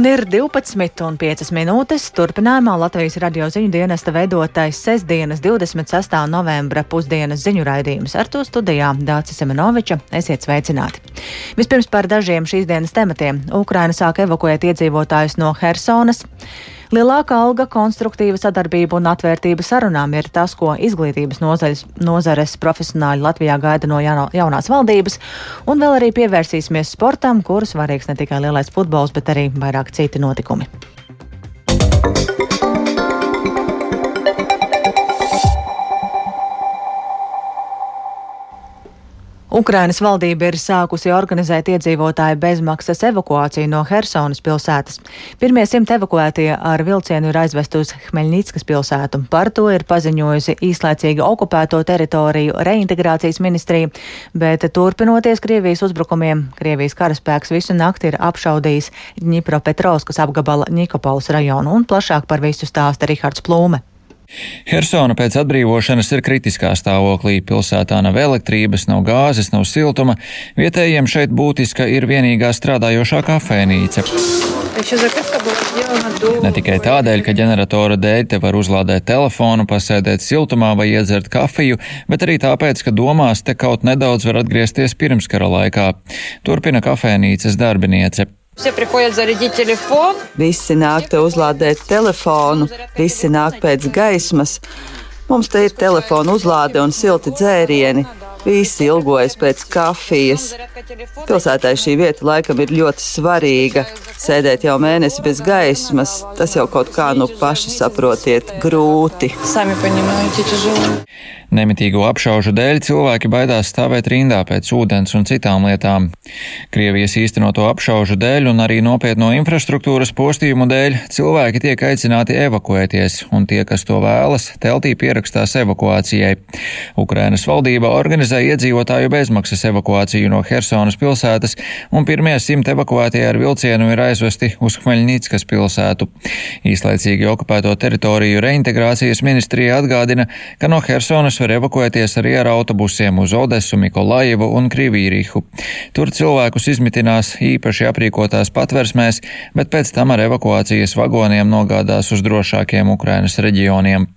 Un ir 12,5 minūtes. Turpinājumā Latvijas radio ziņu dienesta veidotais sestdienas 26. novembra pusdienas ziņu raidījums ar to studijā Dācis Semenoviča. Esiet sveicināti! Vispirms par dažiem šīs dienas tematiem. Ukraina sāk evakuēt iedzīvotājus no Hersonas. Lielāka alga, konstruktīva sadarbība un atvērtība sarunām ir tas, ko izglītības nozares, nozares profesionāļi Latvijā gaida no jauno, jaunās valdības, un vēl arī pievērsīsimies sportam, kur svarīgs ne tikai lielais futbols, bet arī vairāk citi notikumi. Ukrainas valdība ir sākusi organizēt iedzīvotāju bezmaksas evakuāciju no Hersonas pilsētas. Pirmie simt evakuētie ar vilcienu ir aizvest uz Hmeļnīckas pilsētu. Par to ir paziņojusi īslaicīgi okupēto teritoriju reintegrācijas ministrija, bet turpinoties Krievijas uzbrukumiem, Krievijas karaspēks visu nakti ir apšaudījis Ņipropetrovskas apgabala Nikopols rajonu un plašāk par visu stāsta Rihards Plūme. Hersona pēc atbrīvošanas ir kritiskā stāvoklī. Pilsētā nav elektrības, nav gāzes, nav siltuma. Vietējiem šeit būtiska ir vienīgā strādājošā kafejnīca. Ne tikai tādēļ, ka ģeneratora dēļ te var uzlādēt telefonu, pasēdēt siltumā vai iedzert kafiju, bet arī tāpēc, ka domās te kaut nedaudz var atgriezties pirmskara laikā. Turpina kafejnīcas darbiniece. Visi nāk te uzlādēt telefonu, visi nāk pēc gaismas. Mums te ir telefona uzlāde un silti dzērieni. Visi ilgojas pēc kafijas. Pilsētai šī vieta laikam ir ļoti svarīga. Sēdēt jau mēnesi bez gaismas, tas jau kaut kā nu paši saprotiet, grūti. Nemitīgo apšaužu dēļ cilvēki baidās stāvēt rindā pēc ūdens un citām lietām. Krievijas īstenoto apšaužu dēļ un arī nopietno infrastruktūras postījumu dēļ cilvēki tiek aicināti evakuēties, un tie, kas to vēlas, teltī pierakstās evakuācijai. Ukrainas valdība organizē iedzīvotāju bezmaksas evakuāciju no Hersonas pilsētas, un pirmie simt evakuētie ar vilcienu ir aizvesti uz Hmeļnīckas pilsētu. Īslaicīgi okupēto teritoriju reintegrācijas ministrija atgādina, ka no Hersonas var evakuēties arī ar autobusiem uz Odesu, Mikolajevu un Krivīrihu. Tur cilvēkus izmitinās īpaši aprīkotās patversmēs, bet pēc tam ar evakuācijas vagoniem nogādās uz drošākiem Ukrainas reģioniem.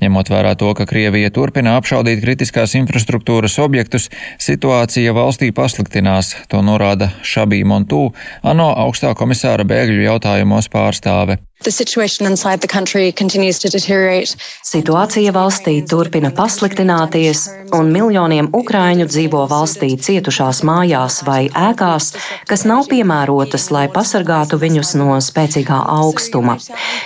Ņemot vērā to, ka Krievija turpina apšaudīt kritiskās infrastruktūras objektus, situācija valstī pasliktinās, to norāda Šabī Montū, ANO augstā komisāra bēgļu jautājumos pārstāve. Situācija valstī turpina pasliktināties, un miljoniem ukrāņu dzīvo valstī cietušās mājās vai ēkās, kas nav piemērotas, lai pasargātu viņus no spēcīgā augstuma.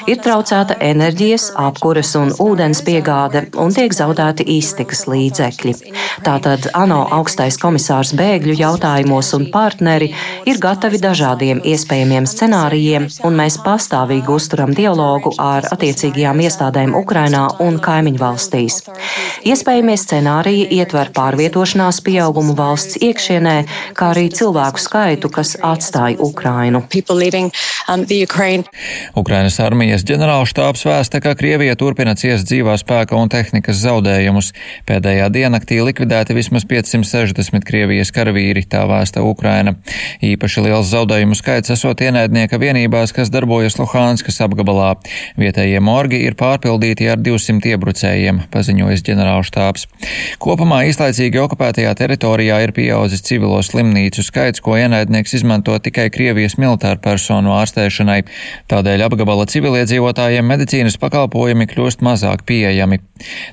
Ir traucēta enerģijas, apkuras un ūdens piegāde, un tiek zaudēti iztikas līdzekļi. Tātad ANO augstais komisārs bēgļu jautājumos un partneri ir gatavi dažādiem iespējamiem scenārijiem, un mēs pastāvīgi uzsveram uzturam dialogu ar attiecīgajām iestādēm Ukrainā un kaimiņu valstīs. Iespējamie scenāriji ietver pārvietošanās pieaugumu valsts iekšienē, kā arī cilvēku skaitu, kas atstāja Ukrainu. Um, Ukrainas armijas ģenerālštāps vēsta, ka Krievija turpina ciest dzīvā spēka un tehnikas zaudējumus. Pēdējā diennaktī likvidēti vismaz 560 Krievijas karavīri, tā vēsta Ukraina. Īpaši liels zaudējumu skaits esot ienaidnieka vienībās, kas darbojas Luhānskas Donetskas apgabalā. Vietējie morgi ir pārpildīti ar 200 iebrucējiem, paziņojas ģenerālštāps. Kopumā īslaicīgi okupētajā teritorijā ir pieaudzis civilo slimnīcu skaits, ko ienaidnieks izmanto tikai Krievijas militāru personu ārstēšanai. Tādēļ apgabala civiliedzīvotājiem medicīnas pakalpojumi kļūst mazāk pieejami.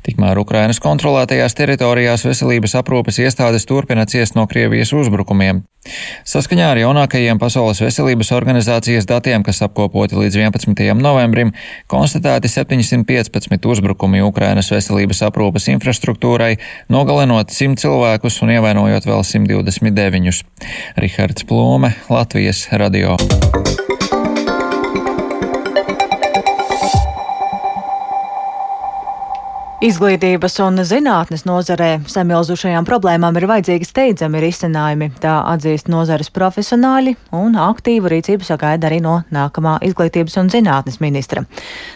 Tikmēr Ukrainas kontrolētajās teritorijās veselības aprūpes iestādes turpina ciest no Krievijas uzbrukumiem. Saskaņā ar jaunākajiem Pasaules veselības organizācijas datiem, kas apkopoti līdz 11. Novembrim, konstatēti 715 uzbrukumi Ukrainas veselības aprūpas infrastruktūrai, nogalinot 100 cilvēkus un ievainojot vēl 129. Rihards Plūme, Latvijas radio. Izglītības un zinātnes nozarē samilzušajām problēmām ir vajadzīgi steidzami risinājumi, tā atzīst nozares profesionāļi, un aktīvu rīcību sagaida arī no nākamā izglītības un zinātnes ministra.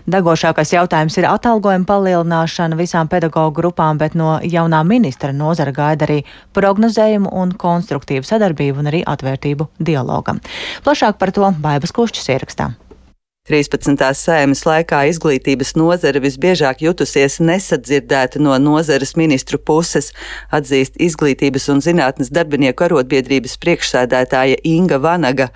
Dagošākais jautājums ir atalgojuma palielināšana visām pedagoģu grupām, bet no jaunā ministra nozara gaida arī prognozējumu un konstruktīvu sadarbību un arī atvērtību dialogam. Plašāk par to Baibas Kušķis ierakstā. 13. sēmas laikā izglītības nozare visbiežāk jutusies nesadzirdēta no nozares ministru puses, atzīst Izglītības un zinātnes darbinieku arotbiedrības priekšsēdētāja Inga Vanaga.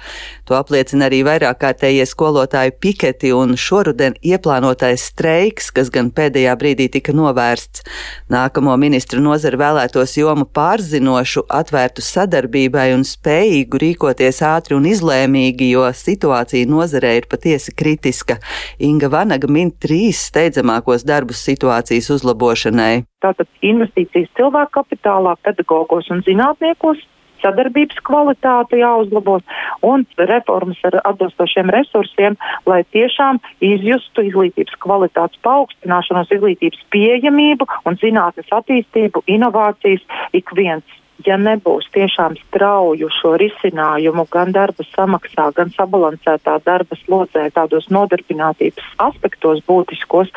To apliecina arī vairāk kārtējie skolotāju piketi un šoruden ieplānotais streiks, kas gan pēdējā brīdī tika novērsts. Nākamo ministru nozara vēlētos jomu pārzinošu, atvērtu sadarbībai un spējīgu rīkoties ātri un izlēmīgi, jo situācija nozarē ir patiesi kritiska. Inga Vanaga min trīs steidzamākos darbus situācijas uzlabošanai. Tātad investīcijas cilvēku kapitālā, pedagogos un zinātniekos, sadarbības kvalitāte jāuzlabos un reformas ar atbilstošiem resursiem, lai tiešām izjustu izglītības kvalitātes paaugstināšanos, izglītības pieejamību un zinātnes attīstību, inovācijas. Ik viens ja nebūs tiešām strauju šo risinājumu gan darba samaksā, gan sabalansētā darba slodzē, tādos nodarbinātības aspektos būtiskos,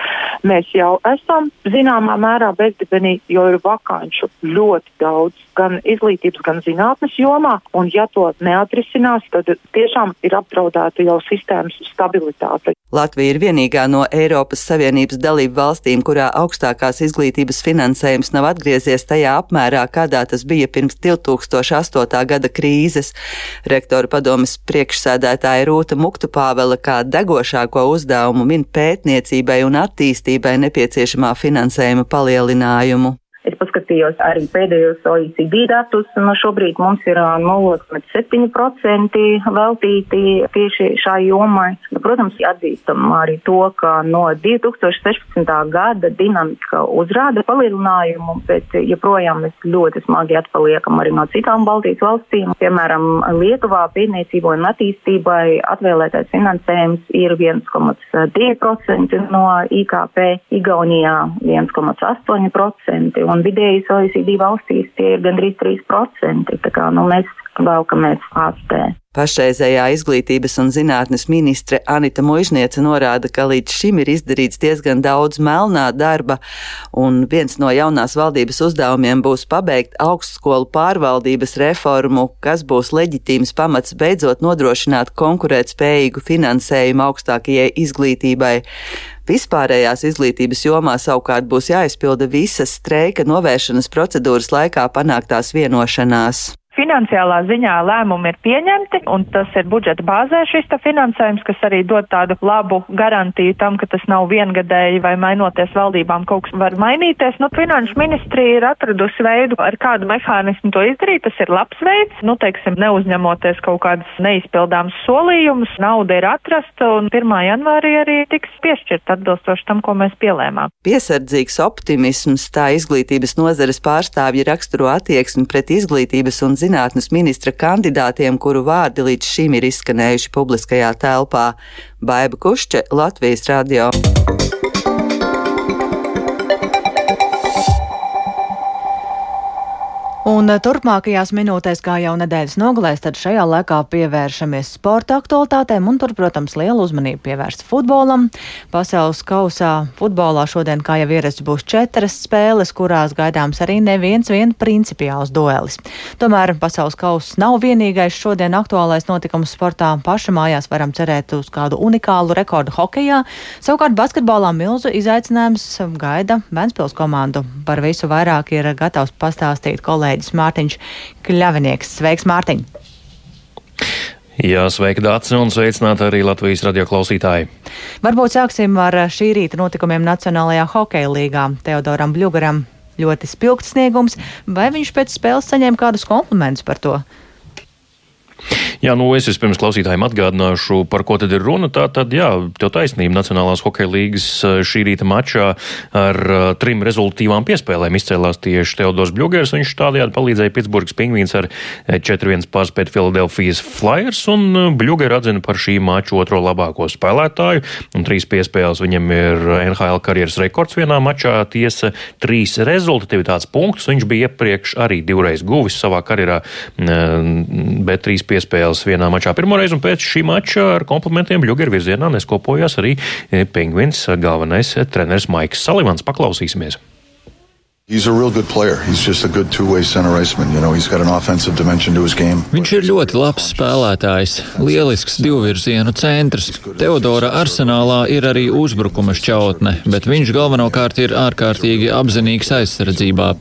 mēs jau esam zināmā mērā bezdibenī, jo ir vakanču ļoti daudz gan izglītības, gan zinātnes jomā, un ja to neatrisinās, tad tiešām ir apdraudēta jau sistēmas stabilitāte. Latvija ir vienīgā no Eiropas Savienības dalību valstīm, kurā augstākās izglītības finansējums nav atgriezies tajā apmērā, kādā tas bija pirms 2008. gada krīzes. Rektora padomas priekšsēdētāja Rūta Muktupāvela kā degošāko uzdevumu min pētniecībai un attīstībai nepieciešamā finansējuma palielinājumu. Paskatījos arī pēdējos OECD datus, un šobrīd mums ir 0,7% veltīti tieši šai jomai. Nu, protams, atzīstam arī to, ka no 2016. gada dinamika uzrāda palielinājumu, bet joprojām mēs ļoti smagi atpaliekam arī no citām Baltijas valstīm. Piemēram, Lietuvā pētniecībai un attīstībai atvēlētais finansējums ir 1,2% no IKP, Igaunijā 1,8% un vidējais OECD valstīs tie ir gandrīz 3%. Tā kā nu, mēs velkamies ārstē. Pašreizējā izglītības un zinātnes ministre Anita Mužniece norāda, ka līdz šim ir izdarīts diezgan daudz melnā darba, un viens no jaunās valdības uzdevumiem būs pabeigt augstskolu pārvaldības reformu, kas būs leģitīms pamats beidzot nodrošināt konkurētspējīgu finansējumu augstākajai izglītībai. Vispārējās izglītības jomā savukārt būs jāizpilda visas streika novēršanas procedūras laikā panāktās vienošanās. Finansiālā ziņā lēmumi ir pieņemti, un tas ir budžeta bāzē šis finansējums, kas arī dod tādu labu garantiju tam, ka tas nav viengadēji vai mainoties valdībām kaut kas var mainīties. Nu, Finanšu ministrija ir atradusi veidu, ar kādu mehānismu to izdarīt. Tas ir labs veids, nu, teiksim, neuzņemoties kaut kādas neizpildāmas solījumus. Nauda ir atrasta, un 1. janvārī arī tiks piešķirt atbilstoši tam, ko mēs pielēmām. Piesardzīgs optimisms tā izglītības nozares pārstāvji raksturo attieksmi pret izglītības un zinātnes ministra kandidātiem, kuru vārdi līdz šim ir izskanējuši publiskajā telpā. Baiba Kušķe, Latvijas radio. Un eh, turpmākajās minūtēs, kā jau nedēļas nogalēs, tad šajā laikā pievēršamies sporta aktualitātēm un tur, protams, lielu uzmanību pievērst futbolam. Pasaules kausā futbolā šodien, kā jau ierasts, būs četras spēles, kurās gaidāms arī neviens vien principiāls duelis. Tomēr pasaules kauss nav vienīgais šodien aktuālais notikums sportā. Paša mājās varam cerēt uz kādu unikālu rekordu hokejā. Savukārt basketbolā milzu izaicinājums gaida Ventspils komandu. Par visu vairāk ir gatavs pastāstīt kolēģi kolēģis Mārtiņš Kļavinieks. Sveiks, Mārtiņ! Jā, sveiki, Dārts, un sveicināti arī Latvijas radio klausītāji. Varbūt sāksim ar šī rīta notikumiem Nacionālajā hokeja līgā. Teodoram Bļugaram ļoti spilgts sniegums, vai viņš pēc spēles saņēma kādus komplimentus par to? Jā, nu es vispirms klausītājiem atgādināšu, par ko tad ir runa. Tā tad, jā, tev taisnība Nacionālās hokeja līgas šī rīta mačā ar trim rezultīvām piespēlēm izcēlās tieši Teodors Bļugers. Viņš tādējādi palīdzēja Pitsburgas pingvīns ar 4-1 pārspēt Filadelfijas Flyers, un Bļuger atzina par šī maču otro labāko spēlētāju, un trīs piespēles viņam ir NHL karjeras rekords vienā mačā, tiesa trīs rezultatīvitātes punktus. Viņš bija iepriekš arī divreiz guvis savā karjerā, bet trīs piespēles vienā mačā pirmoreiz, un pēc šī mača ar komplimentiem Bļuger virzienā neskopojās arī Pingvins galvenais treneris Maiks Salivans. Paklausīsimies! He's a real good player. He's just a good two-way center iceman. You know, he's got an offensive dimension to his game. Viņš ir ļoti labs spēlētājs, lielisks divvirzienu centrs. Teodora arsenālā ir arī uzbrukuma šķautne, bet viņš galvenokārt ir ārkārtīgi apzinīgs aizsardzībā.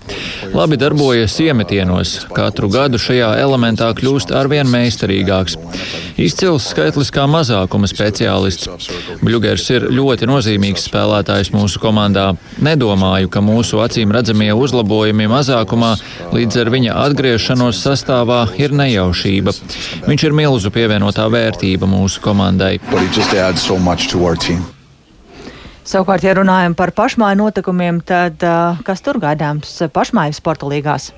Labi darbojas iemetienos. Katru gadu šajā elementā kļūst arvien meistarīgāks. Izcils skaitliskā mazākuma speciālists. Bļugers ir ļoti nozīmīgs spēlētājs mūsu komandā. Nedomāju, ka mūsu acīm redzams redzamie uzlabojumi mazākumā līdz ar viņa atgriešanos sastāvā ir nejaušība. Viņš ir milzu pievienotā vērtība mūsu komandai. Savukārt, ja runājam par pašmāju notikumiem, tad kas tur gaidāms pašmāju sporta līgās?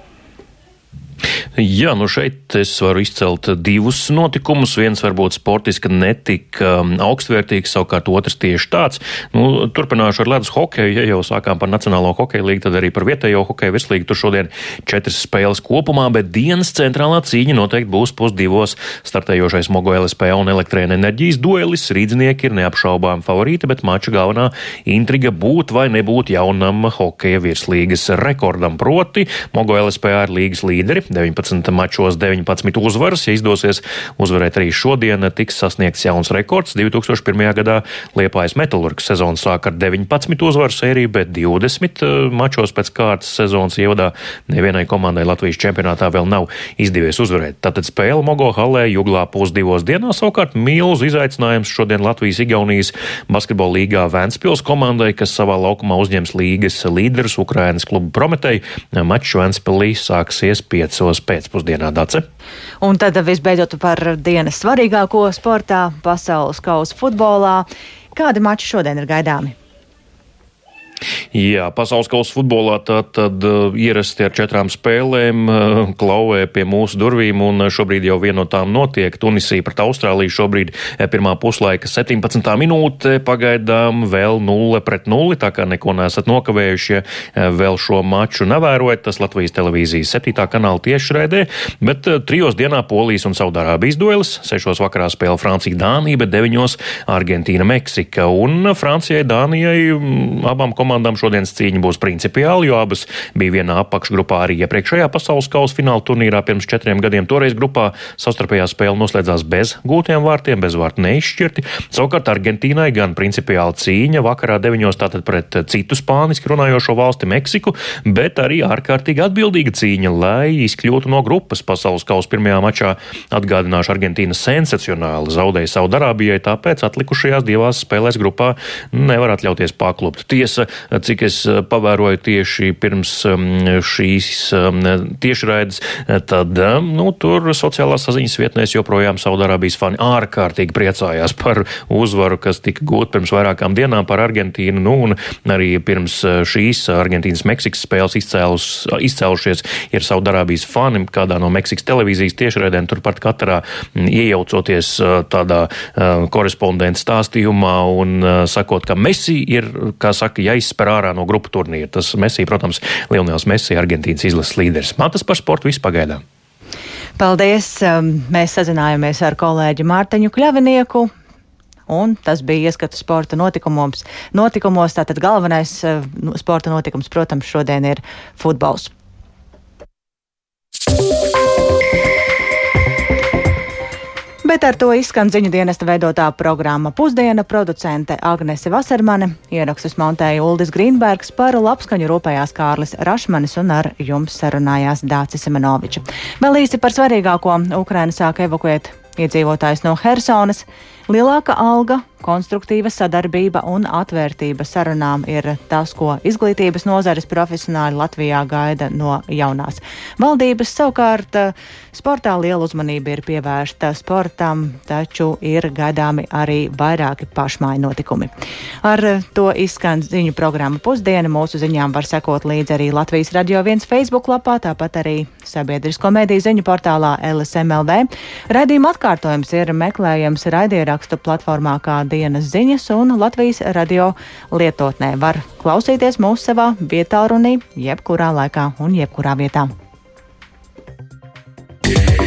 Jā, nu šeit es varu izcelt divus notikumus. Viens varbūt sportiski netika um, augstvērtīgs, savukārt otrs tieši tāds. Nu, turpināšu ar ledus hokeju. Ja jau sākām par Nacionālo hokeju līgu, tad arī par vietējo hokeju virslīgu. Tur šodien četras spēles kopumā, bet dienas centrālā cīņa noteikti būs pusdivos. Startējošais Mogo LSP un elektrēna enerģijas duelis. Rīdznieki ir neapšaubām favorīti, bet mača galvenā intriga būt vai nebūt jaunam hokeja virslīgas rekordam. Proti, Mogo LSP ir līgas līderi 19 mačos 19 uzvaras. Ja izdosies uzvarēt arī šodien, tiks sasniegts jauns rekords. 2001. gadā Liepājas metalurgs sezonas sāk ar 19 uzvaru sēriju, bet 20 eh, mačos pēc kārtas sezonas ievadā nevienai komandai Latvijas čempionātā vēl nav izdevies uzvarēt. Tātad spēle Mogo halē Juglā pusdivos dienās savukārt milzu izaicinājums šodien Latvijas-Igaunijas basketbola līgā Vēnspils komandai, kas savā laukumā uzņems līgas līderus Ukrainas klubu Prometei. Mačs Vēnspilī sāksies 5 pēcpusdienā Dace. Un tad visbeidzot par dienas svarīgāko sportā - pasaules kausa futbolā. Kādi mači šodien ir gaidāmi? Jā, pasaules kausa futbolā tad, tad uh, ierasti ar četrām spēlēm uh, klauvē pie mūsu durvīm, un uh, šobrīd jau viena no tām notiek. Tunisija pret Austrāliju šobrīd pirmā puslaika 17. minūte, pagaidām vēl 0 pret 0, tā kā neko nesat nokavējuši, vēl šo maču nevērojat. Tas Latvijas televīzijas 7. kanāla tiešraidē, bet trijos dienā Polijas un Saudārābijas duelis, 6. vakarā spēle Francija Dānija, bet 9. Argentīna Meksika, un Francijai Dānijai mm, abām komandām komandām šodienas cīņa būs principiāli, jo abas bija vienā apakšgrupā arī iepriekšējā pasaules kausa fināla turnīrā pirms četriem gadiem. Toreiz grupā savstarpējā spēle noslēdzās bez gūtiem vārtiem, bez vārtu neizšķirti. Savukārt Argentīnai gan principiāli cīņa vakarā deviņos tātad pret citu spāniski runājošo valsti Meksiku, bet arī ārkārtīgi atbildīga cīņa, lai izkļūtu no grupas pasaules kausa pirmajā mačā. Atgādināšu, Argentīna sensacionāli zaudēja Saudarābijai, tāpēc atlikušajās divās spēlēs grupā nevar atļauties paklupt. Tiesa, cik es eh, pavēroju tieši pirms mm, šīs mm, tiešraides, eh, tad mm, nu, tur sociālās saziņas vietnēs joprojām Saudārābijas fani ārkārtīgi priecājās par uzvaru, kas tika gūta pirms vairākām dienām par Argentīnu. Nu, un arī pirms eh, šīs Argentīnas-Meksikas spēles izcēlus, izcēlušies ir Saudārābijas fani kādā no Meksikas televīzijas tiešraidēm, turpat katrā iejaucoties tādā korespondentu stāstījumā un sakot, ka Messi ir, kā saka, jāizsaka izspēr ārā no grupu turnīra. Tas Messi, protams, Lionels Messi, Argentīnas izlases līderis. Man tas par sportu viss pagaidām. Paldies! Um, mēs sazinājāmies ar kolēģi Mārtiņu Kļavinieku. Un tas bija ieskats sporta notikumos. notikumos. Tātad galvenais uh, sporta notikums, protams, šodien ir futbols. Bet ar to izskan ziņu dienesta veidotā programma Pusdiena producente Agnese Vasermane, ierakstus montēja Uldis Grīnbergs, par labskaņu rūpējās Kārlis Rašmanis un ar jums sarunājās Dācis Semenoviča. Vēl īsi par svarīgāko Ukraina sāk evakuēt iedzīvotājs no Hersonas. Lielāka alga, konstruktīva sadarbība un atvērtība sarunām ir tas, ko izglītības nozares profesionāļi Latvijā gaida no jaunās valdības. Savukārt sportā liela uzmanība ir pievērsta sportam, taču ir gaidāmi arī vairāki pašmāju notikumi. Ar to izskan ziņu programma pusdiena. Mūsu ziņām var sekot līdzi arī Latvijas radio viens Facebook lapā, tāpat arī sabiedrisko mediju ziņu portālā LSMLV. Raidījuma atkārtojums ir meklējams raidierakstu platformā kā dienas ziņas un Latvijas radio lietotnē. Var klausīties mūsu savā vietā runī, jebkurā laikā un jebkurā vietā. Yeah.